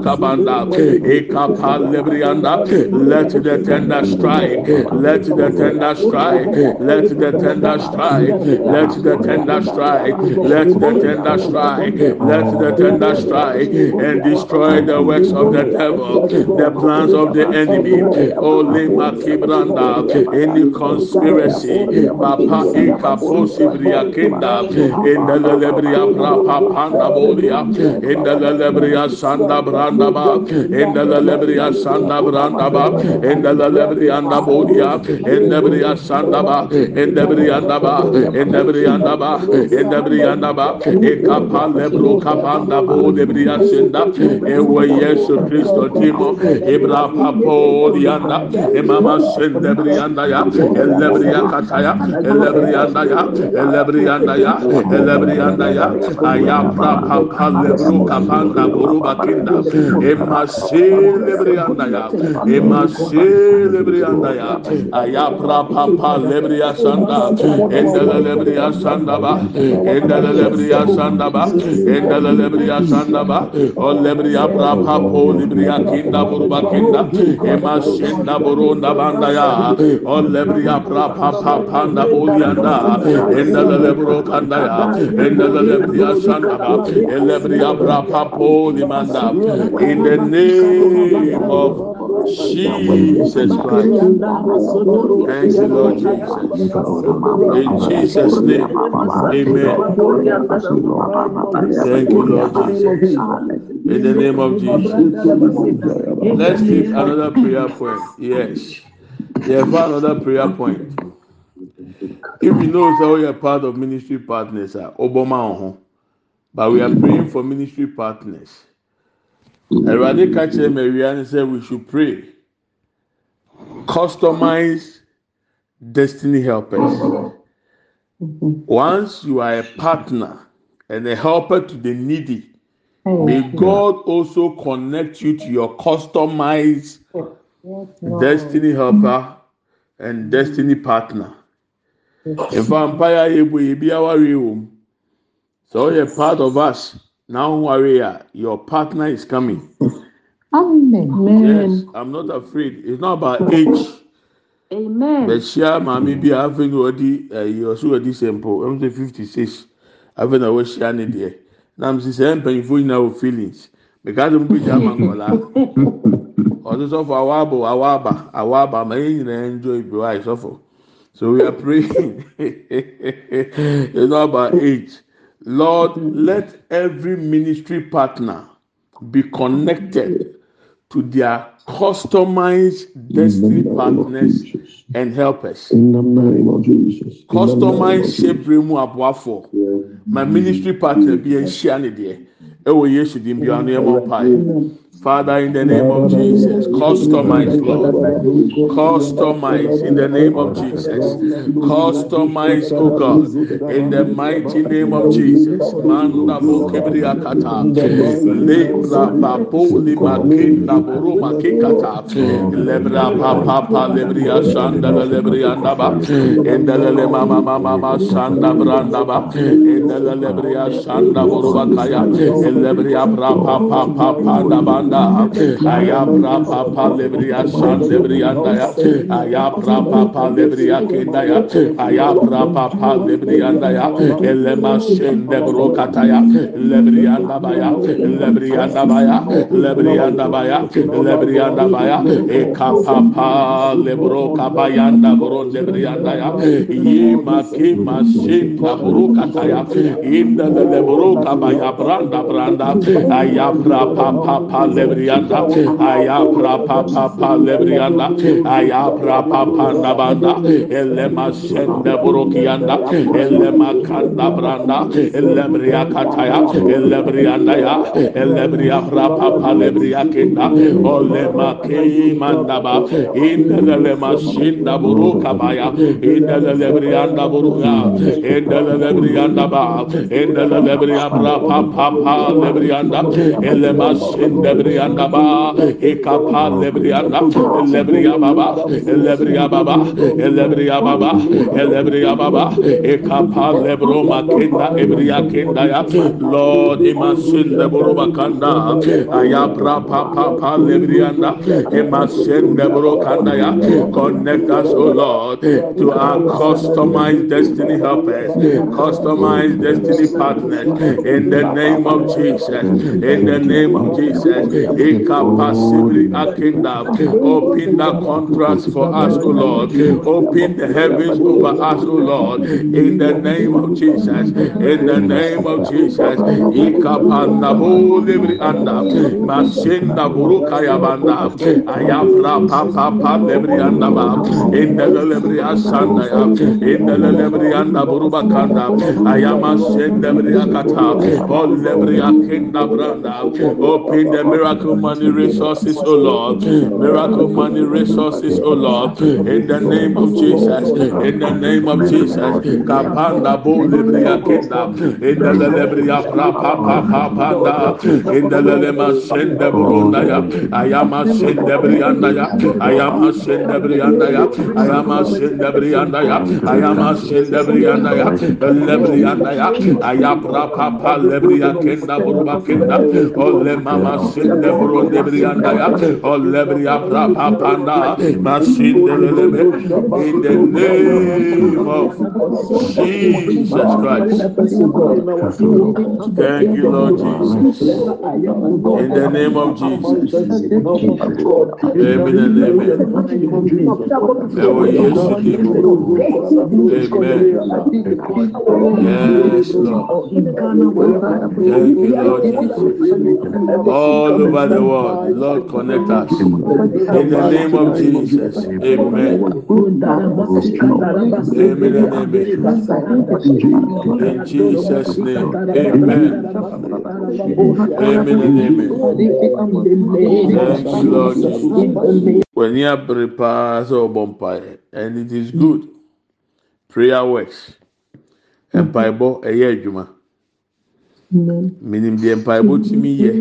Speaker 1: Kapanda kapanda kenda. Lord. Let the tender strike. Let the tender strike. Let the tender strike. Let the tender strike. Let the tender strike. Let the tender strike and destroy the works of the devil, the plans of the enemy. Oh, Lema Kibranda, any conspiracy, Papa Eka Posibria Kinda, in the Lebria Brapa Panda Bolia, in the Lebria Sanda Brandaba, in the Lebria Sanda Brandaba, in the Lebrianda Bodia, in the Bria Sandaba, in the Briandaba, in the Briandaba, in the Briandaba, Ekapa Lebro Kapanda Bo de Bria Senda, Ewe Yesu Christo Timo, Ebra Papo Dianda, Emama Sende Brianda Ya, Elebria Kataya, Elebrianda Ya, Elebrianda Ya, Elebrianda Ya, Ayabra Papa Lebro Kapanda Buruba Kinda, Emma Lebrianda Ya, Emma Lebrianda Ya, Ayabra Papa Lebria anda endele lebriya sandaba endele lebriya sandaba endele lebriya sandaba o lebriya brapa po lebriya kinda buruba kinda ema shinda burunda banda ya o lebriya brapa pa panda bulianda endele lebro kanda ya endele lebriya sandaba elebriya brapa po limanda in the name of Jesus Christ. Thank you, Lord Jesus. In Jesus' name, amen. Thank you, Lord Jesus. In the name of Jesus. Let's take another prayer point. Yes. Yeah, for another prayer point. If you know so we are part of ministry partners, uh, Obama, but we are praying for ministry partners. Erade ka kyerɛ and said we should pray. Customize destiny helpers. Once you are a partner and a helper to the needy, may God also connect you to your customized destiny helper and destiny partner. If vampire able be our room, so you're part of us. Now worry, your partner is coming.
Speaker 6: Amen.
Speaker 1: Yes, I'm not afraid. It's not about age.
Speaker 6: Amen.
Speaker 1: bɛhyia maame bi a afei na ɔdi ɛyi ɔso ɔdi sample ɛmu sɛ fifty six afei na wɔahyia ne deɛ nam si sɛ mpanyinfoɔ nyinaa wɔ feelings because mo bi gya ama nkɔla ɔdo sɔfo awaabo awaaba awaaba ma yɛn nyinaa enjoy bi wa sɔfo so we are praying it's not about age lord let every ministry partner be connected to their customized destiny partners and helpers.
Speaker 7: In the name of Jesus.
Speaker 1: Customized shape mu aboafo. My ministry partner bi nhyia ne deɛ. Ɛwɔ Yesu dim bi ano ɛmɔ mpae. Father, in the name of Jesus, customize, Lord. Customize in the name of Jesus. Customize, oh God, in the mighty name of Jesus. Lebra papo lima kinda boro makikata. Lebra papa pa lebria shanda lebria ndaba. Endele le mama mama shanda branda ba. Endele lebria shanda boro bakaya. Lebria pra papa anda aya bra pa pa lebri ya san lebri anda ya aya bra pa pa lebri ya kenda ya aya bra pa pa lebri anda ya ele ma shende bro kata ya lebri anda ba ya lebri anda ba ya lebri anda ba ya lebri anda ba ya e ka pa pa lebro ka ba ya anda bro lebri anda ya ye ma ke ma shende bro kata ya inda lebro ka ba ya branda branda aya bra pa pa pa lebrianda. Aya pra pa pa pa lebrianda. Aya pra pa pa na banda elle masende burukianda elle makanda branda. Elle kataya. Elle brianda ya. Elle bria pra pa pa kenda. Ole makei mandaba indele le masinda buruka baya indele ba. İndele le bria pra pa pa lebrianda. Elle masende brianda ba. Ekapa lebrianda. Elebria baba. Elebria baba. Elebria baba. Elebria baba. Ekapa lebro makenda ebria kenda ya. Lord imashinda boro bakanda. Ayabra papa papa lebrianda. Imashinda boro kanda ya. Connect us, O Lord, to our customized destiny helpers, customized destiny partners. In the name of Jesus. In the name of Jesus. Incapacibly akinda. Open the contracts for us, O Lord. Open the heavens over us, O Lord. In the name of Jesus. In the name of Jesus. Ikapanda bolibri anda. Mashinda burukaya banda. Ayabra papa lebri anda ba. In the lebri asanda ya. In the lebri anda buruba kanda. Ayama shenda lebri akata. All lebri akinda branda. Open the Miracle money resources, oh Lord. Miracle money resources, oh Lord. In the name of Jesus. In the name of Jesus. Kapanda bo kenda. In the lebria pra pa pa. In the lema sende burunda ya. Ayama sende brianda ya. Ayama sende brianda ya. Ayama sende brianda ya. Ayama sende brianda ya. Lebrianda ya. Ayapra pa pa lebria kenda buruba kenda. Ole mama sende burunde brianda ya. Ole bria pra pa panda. Masinde leleme. In the name of Jesus Christ. Thank you, Lord Jesus. In the name of Jesus. Amen and amen. Ẹ̀wọ̀ Yéṣu di. Amen. Yes, Lord. Thank you, Lord Jesus. All over the world, Lord, connect us. In the name of Jesus. Amen. Amen and amen. In Jesus' name. Amen. Amen and amen. Thank you, Lord When you are prepared, so bonfire, and it is good. Prayer works. Mpaebɔ ɛyɛ adwuma. Minim deɛ mpaebɔ tumi yɛ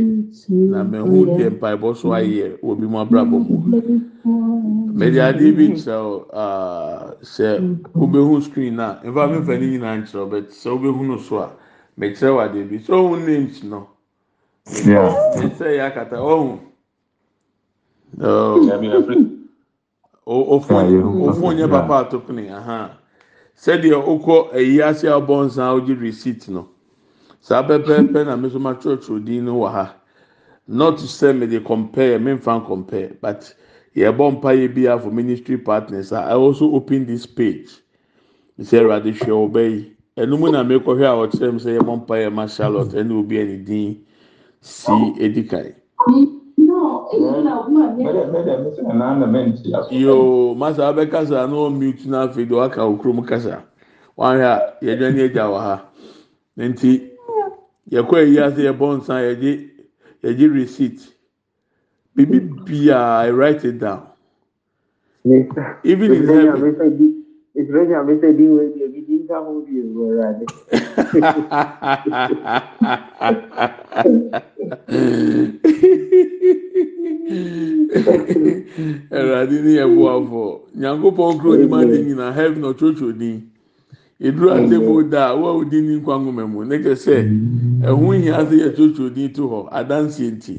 Speaker 1: na mehu deɛ mpaebɔ so ayɛ wɔ bi mu abrabɔ mu. Mɛde adeɛ bi kyerɛw aa sɛ wobɛhu screen na nfa mi nfa ne nyinaa nkyerɛw bɛt sɛ wobɛhu no so a mɛkyerɛw adeɛ bi sɛ ohun names no. Mɛsɛ yɛ akata ɔhun. Ofun ofun nyɛ papa ahan. Sɛdeɛ okɔ ɛyi ase abɔ nsa a ogye receipt no. Saa pɛpɛɛpɛ na mi nso ma twerɛtwerɛ din no wɔ ha. Not to say me dey compare, me nfa compare, but yɛbɔ mpa yɛ bi for ministry partners I also open this page. Sɛ Ɛwurade hwɛ ɔbɛ yi. Ɛnum na mi kɔhwɛ a ɔkyerɛ mi sɛ yɛbɔ mpa yɛ ma Charlotte ɛna obi ɛni din si edi kan. Yoo masa abɛkasa na ɔmute na afei de waka okurom kasa. Wahwɛ a yɛdwa ne agya wɔ ha. Nti yɛkɔ ayi ase yɛbɔ nsa yɛgye yɛgye receipt bibi bia i write it down even in heaven.
Speaker 4: Especially àmì. Ẹ̀rọ adé
Speaker 1: ní ẹ̀bùn àfọ̀, Nyankopɔn kúrò ní máa nyina, heaven ọ̀tọ̀ọ̀tọ̀ dín. Ìdúró àti mu da a wọ́n di ní nkwa nwoma mu. Ne kẹ sẹ́, ẹ̀hún yìí ase yẹ tọ̀ọ̀tọ̀ ní tó họ, adansi nti.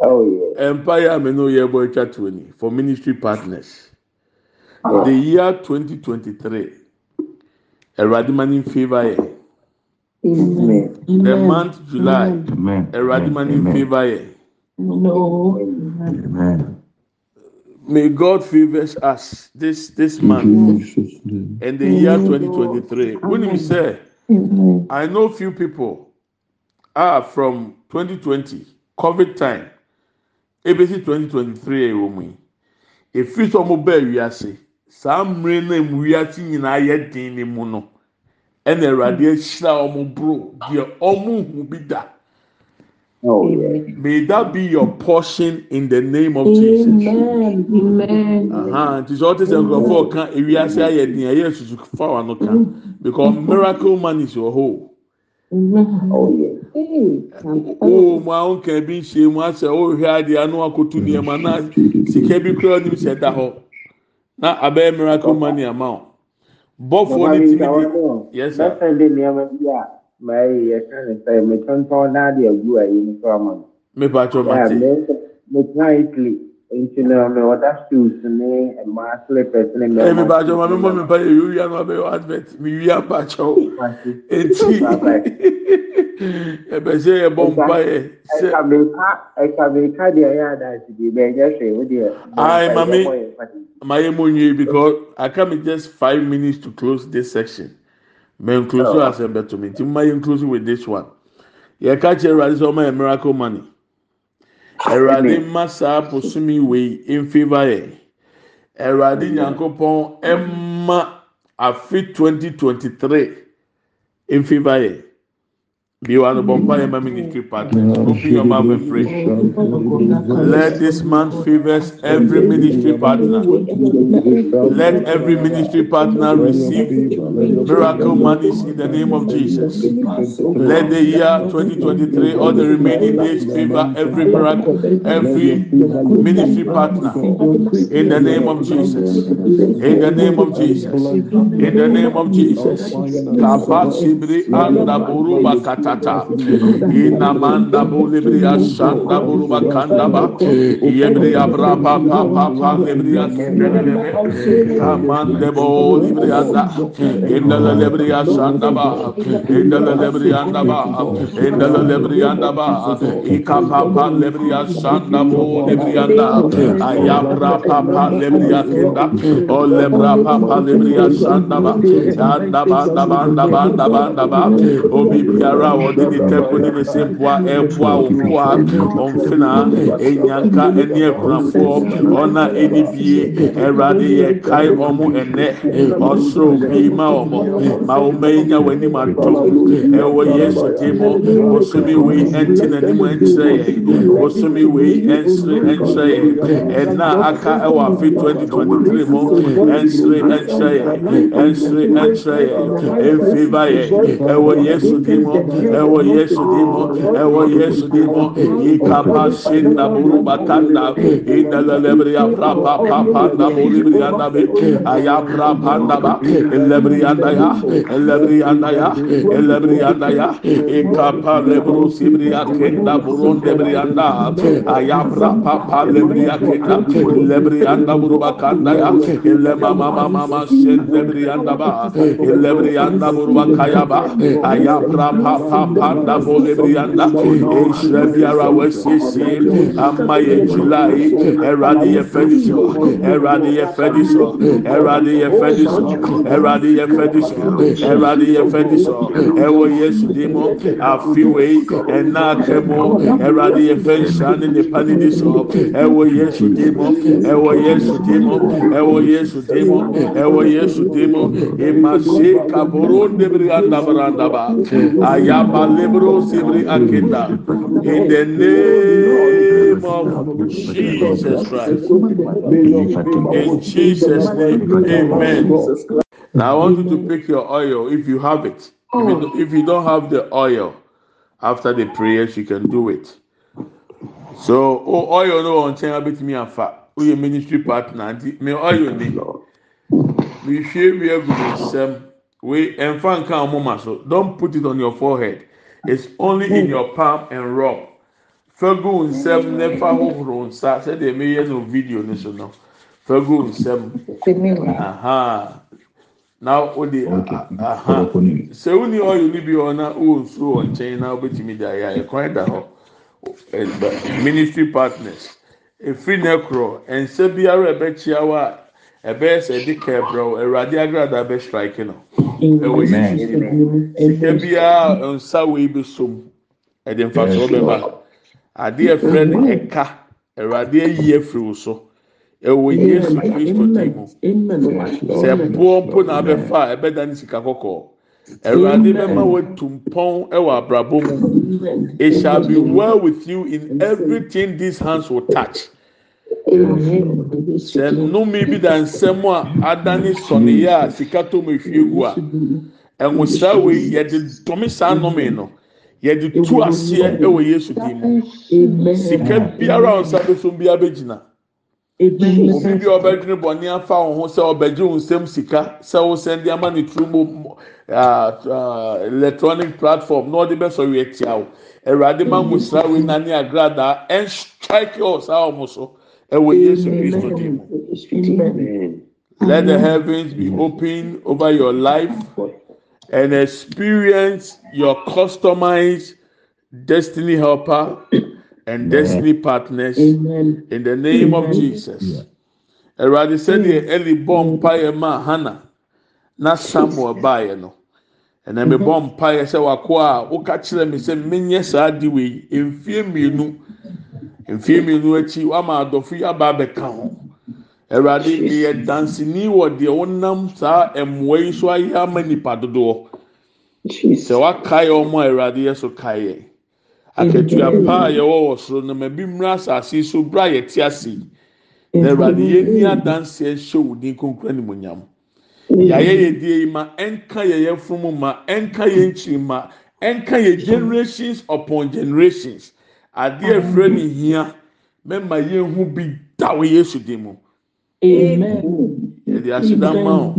Speaker 4: Yeah.
Speaker 1: Empire àmì ní oyè ẹ̀bọ̀ ẹ̀twa tó ní for ministry partners. Ah. The year 2023, Ẹ̀rọ̀adé máa ní favour yẹ.
Speaker 4: Amen.
Speaker 1: The month July,
Speaker 3: Amen.
Speaker 1: Ẹ̀rọ̀adé máa ní
Speaker 3: Amen.
Speaker 1: favour yẹ.
Speaker 6: No.
Speaker 3: Amen.
Speaker 1: May God favors us this this
Speaker 7: In
Speaker 1: month
Speaker 7: Jesus'
Speaker 1: and the year 2023. When you say, I know few people are from 2020 COVID time, ABC 2023 ɛwɔ eh, mu yi. Efi sɛ ɔmo bɛɛ wiase, saa mmiri na emu wiase nyinaa yɛ den ne mu no, ɛna Awurade ahyira ɔmo bro deɛ ɔmo hu bi da.
Speaker 4: Oh, yeah.
Speaker 1: May that be your portion in the name of Amen. Jesus.
Speaker 6: Amen.
Speaker 1: Uh-huh. Nti sọ ọtí sẹ nkurọfọ ọkan ewi ase ayẹ because miracle man is
Speaker 4: your
Speaker 6: whole.
Speaker 1: O mu ahun kan bi n ṣe mu asẹ o hwẹ adi anu akoto nneema na sika bi kura ọdun that da Now I abẹ miracle man ama o.
Speaker 4: Bọ́fọ̀
Speaker 1: ni
Speaker 4: tìmí.
Speaker 1: Yes sir
Speaker 4: ma yi yɛ ka ne sɛ metɔntɔn n'ade agu a yi nso ama no.
Speaker 1: mepa atwa
Speaker 4: ma ti. metena italy nti na mɛ ɔda shoes ne mmaa slippers ne
Speaker 1: mɛ.
Speaker 4: ɛmi
Speaker 1: ba atwa ma
Speaker 4: mi
Speaker 1: mɔ mi ba yɛ yiwia ma bɛ yɔ advert mi yiwia ba atwa o eti ɛbɛ sɛ yɛ bɔ mpa yɛ.
Speaker 4: ɛka mirika ɛka mirika deɛ ɛyɛ adaasi bi bɛ ɛyɛ hwɛ o deɛ.
Speaker 1: ayi maami maa yɛ mo nye because i come in just five minutes to close this section
Speaker 4: mɛnkloso
Speaker 1: asɛm better nti mma My nkloso with this one. Yɛka kyerɛ awurade sɛ ɔma yɛ miracle money. Awurade mma saa bosomi wei nfeva yɛ awurade nyankopɔn ɛma afe twenty twenty three nfeva eh? yɛ. Let this man favor every ministry partner. Let every ministry partner receive miracle monies in the name of Jesus. Let the year 2023 or the remaining days favor every miracle, every ministry partner in the name of Jesus. In the name of Jesus. In the name of Jesus. Kata, Briata, Inamanda Bulibria Santa Buruba Kandaba, Yebria Brapa Papa Pabria Amandebo Librianda, Indala Lebria Sandaba, Indala Lebriandaba, Indala Lebriandaba, Ikapa Lebria Santa Bulibrianda, Ayabra Papa Lebria Kinda, O Lebra Papa Lebria Sandaba, Sandaba, Naba, Naba, Naba, Naba, Obi Biara wɔde ne tɛko ne ne se mpoa ɛboa opoa ɔmfina enyanka ɛne akunafoɔ ɔna ɛni bie ɛwurade yɛ kae ɔmo ɛnɛ ɔsoro bi ma ɔmo ma ɔmo enya w'anim atom ɛwɔ yesu ti mu bosomi wei ɛnti n'anim ɛnkyerɛ yɛn bosomi wei ɛnsere ɛnkyerɛ yɛn ɛna aka ɛwɔ afe twenty twenty three mu ɛnsere ɛnkyerɛ yɛn ɛnsere ɛnkyerɛ yɛn ɛnfiva yɛn ɛwɔ yesu mu ɛwɔ yesu di mu ɛwɔ yesu di mu ikaba se namuru bakanda inalɛlɛbiri abra papa panda mulibiri anabe ayabra panda ba elɛbiri anaya elɛbiri anaya elɛbiri anaya ikaba lɛburu sibiri akenda buru ndebiri anda ayabra papa lɛbiri akenda lɛbiri anda buru bakanda ya elɛma mama mama se lɛbiri anda ba elɛbiri anda buru bakaya ba ayabra papa pa pa panda bolu bri anda esre biara wasisi ama ye july erade ye fediso erade ye fediso erade ye fediso erade ye fediso erade ye fediso ẹwọ yesu di mu afiwe ẹna akẹmu ẹwurade yẹ fẹ nhyia ne nipa ne di so yesu di mu ẹwọ yesu di mu ẹwọ yesu di mu ẹwọ yesu di mu imase kaboro ndebiri andabarandaba ayaba lebro sibiri akenda in the name of jesus christ in jesus name amen. Now I want you to pick your oil if you have it. If you, don't have the oil after the prayers, you can do it. So, oh, oil no one chain bit me afa. We a ministry partner. Me oil ni. We share we have nsɛm. We enfan kan moma so. Don't put it on your forehead. It's only in your palm and rub. Fagu nsɛm ne fa hohoro nsa. Sɛ de me no video ni so no. Fagu nsɛm. Aha. na o de aha sɛ o ni ɔyɔ ni bi hɔ na o nsuo wɔ nkyɛn na o bɛ tumi da yɛ ɛkwan da hɔ ɛba ministry partners efiri ne korɔ nsa biara ɛbɛkyia wa ɛbɛyɛ sɛ ɛde kɛbrɛw ɛwurade agrada bɛ strike no ɛwɔ yi sika biara nsa wei bɛ som ɛde nfasoɔ bɛ ba adeɛ fɛ no ɛka. Ɛwurade ayi afiri o so. Ɛwɔ yesu kristo ti mu. Sɛ boɔ mpo na abɛfa a ɛbɛda ne sika kɔkɔɔ. Awurade bɛma watu mpɔn ɛwɔ abrabɔ mu. It shall be well with you in everything these hands will touch sɛ nnome bi da nsɛm a adane sɔneyɛ a sika tɔ mu ehwie gu a ɛnwosaa wei yɛde dɔme saa nnome no yɛde tu aseɛ ɛwɔ yesu ti mu sika biara a ɔnsa bɛsom biara bɛgyina obi bi a ɔbɛdwene bɔnne afa wɔn ho sɛ ɔbɛgye wɔn nsam sika. Sɛ wɔsɛn de ama ne turu mu electronic platform. Na ɔde bɛsɔre atia wo awurade ma mo sira wo nane agradaa ɛn strike ɔ saa wɔn so ɛwɔ yesu kristo. Di mu let the heavens be open over your life and experience your customized destiny helper and destiny partners
Speaker 6: Amen.
Speaker 1: in the name of Jesus. Awurade sɛdeɛ Eli bɔ mpaeɛ maa Hana na Samuel baeɛ no ɛna mi bɔ mpaeɛ sɛ wako a woka kyerɛ mi sɛ menyɛ saa adi wei mfie mmienu mfie mmienu akyi wama adɔfo yi aba abɛka ho. Awurade yɛ dansini wɔ deɛ wonam saa mmoa yi so ayɛ ama nipa dodoɔ. Sɛ wakae ɔmo a awurade yɛ so kae yɛ. Akatua pa a yɛwɔ wɔ soro no ma bi mmira asase so bere a yɛte ase na awurade yɛni adanseɛ nhyɛ wo din konkro animonyam yɛayɛ yɛ die yi ma ɛnka yɛ yɛfunu ma ɛnka yɛ nkyiri ma ɛnka yɛ generations upon generations adeɛ efirɛ ne hia mɛma yɛn ho bi da wɔ yesu din mu. Yɛde aseda ma wo.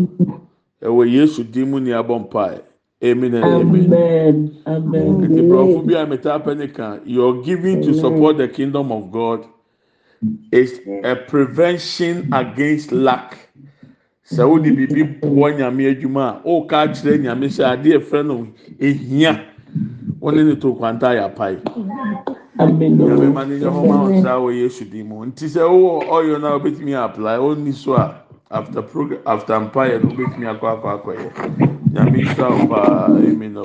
Speaker 1: Ɛwɔ yesu din mu ni abɔ mpae. Amen and amen. Borɔfo bi a metaa pɛ ne ka your giving to support the kingdom of God. Is a prevention against lack. Sɛ wode biribi boɔ nyame adwuma a ɔreka akyerɛ nyame sɛ adeɛ efrɛ no ehia. Wɔne ne to kwanta yɛ apae.
Speaker 6: Amen.
Speaker 1: Nyame ma ne nyɛ hɔ ma wo saa wɔ Yesu din mu. Nti sɛ wowɔ ɔyɔ na wobɛtumi apply ɔnni so a after program after mpaeɛ no wobɛtumi akɔ akɔ akɔyɛ. Nyame nhyira wo paa amen o.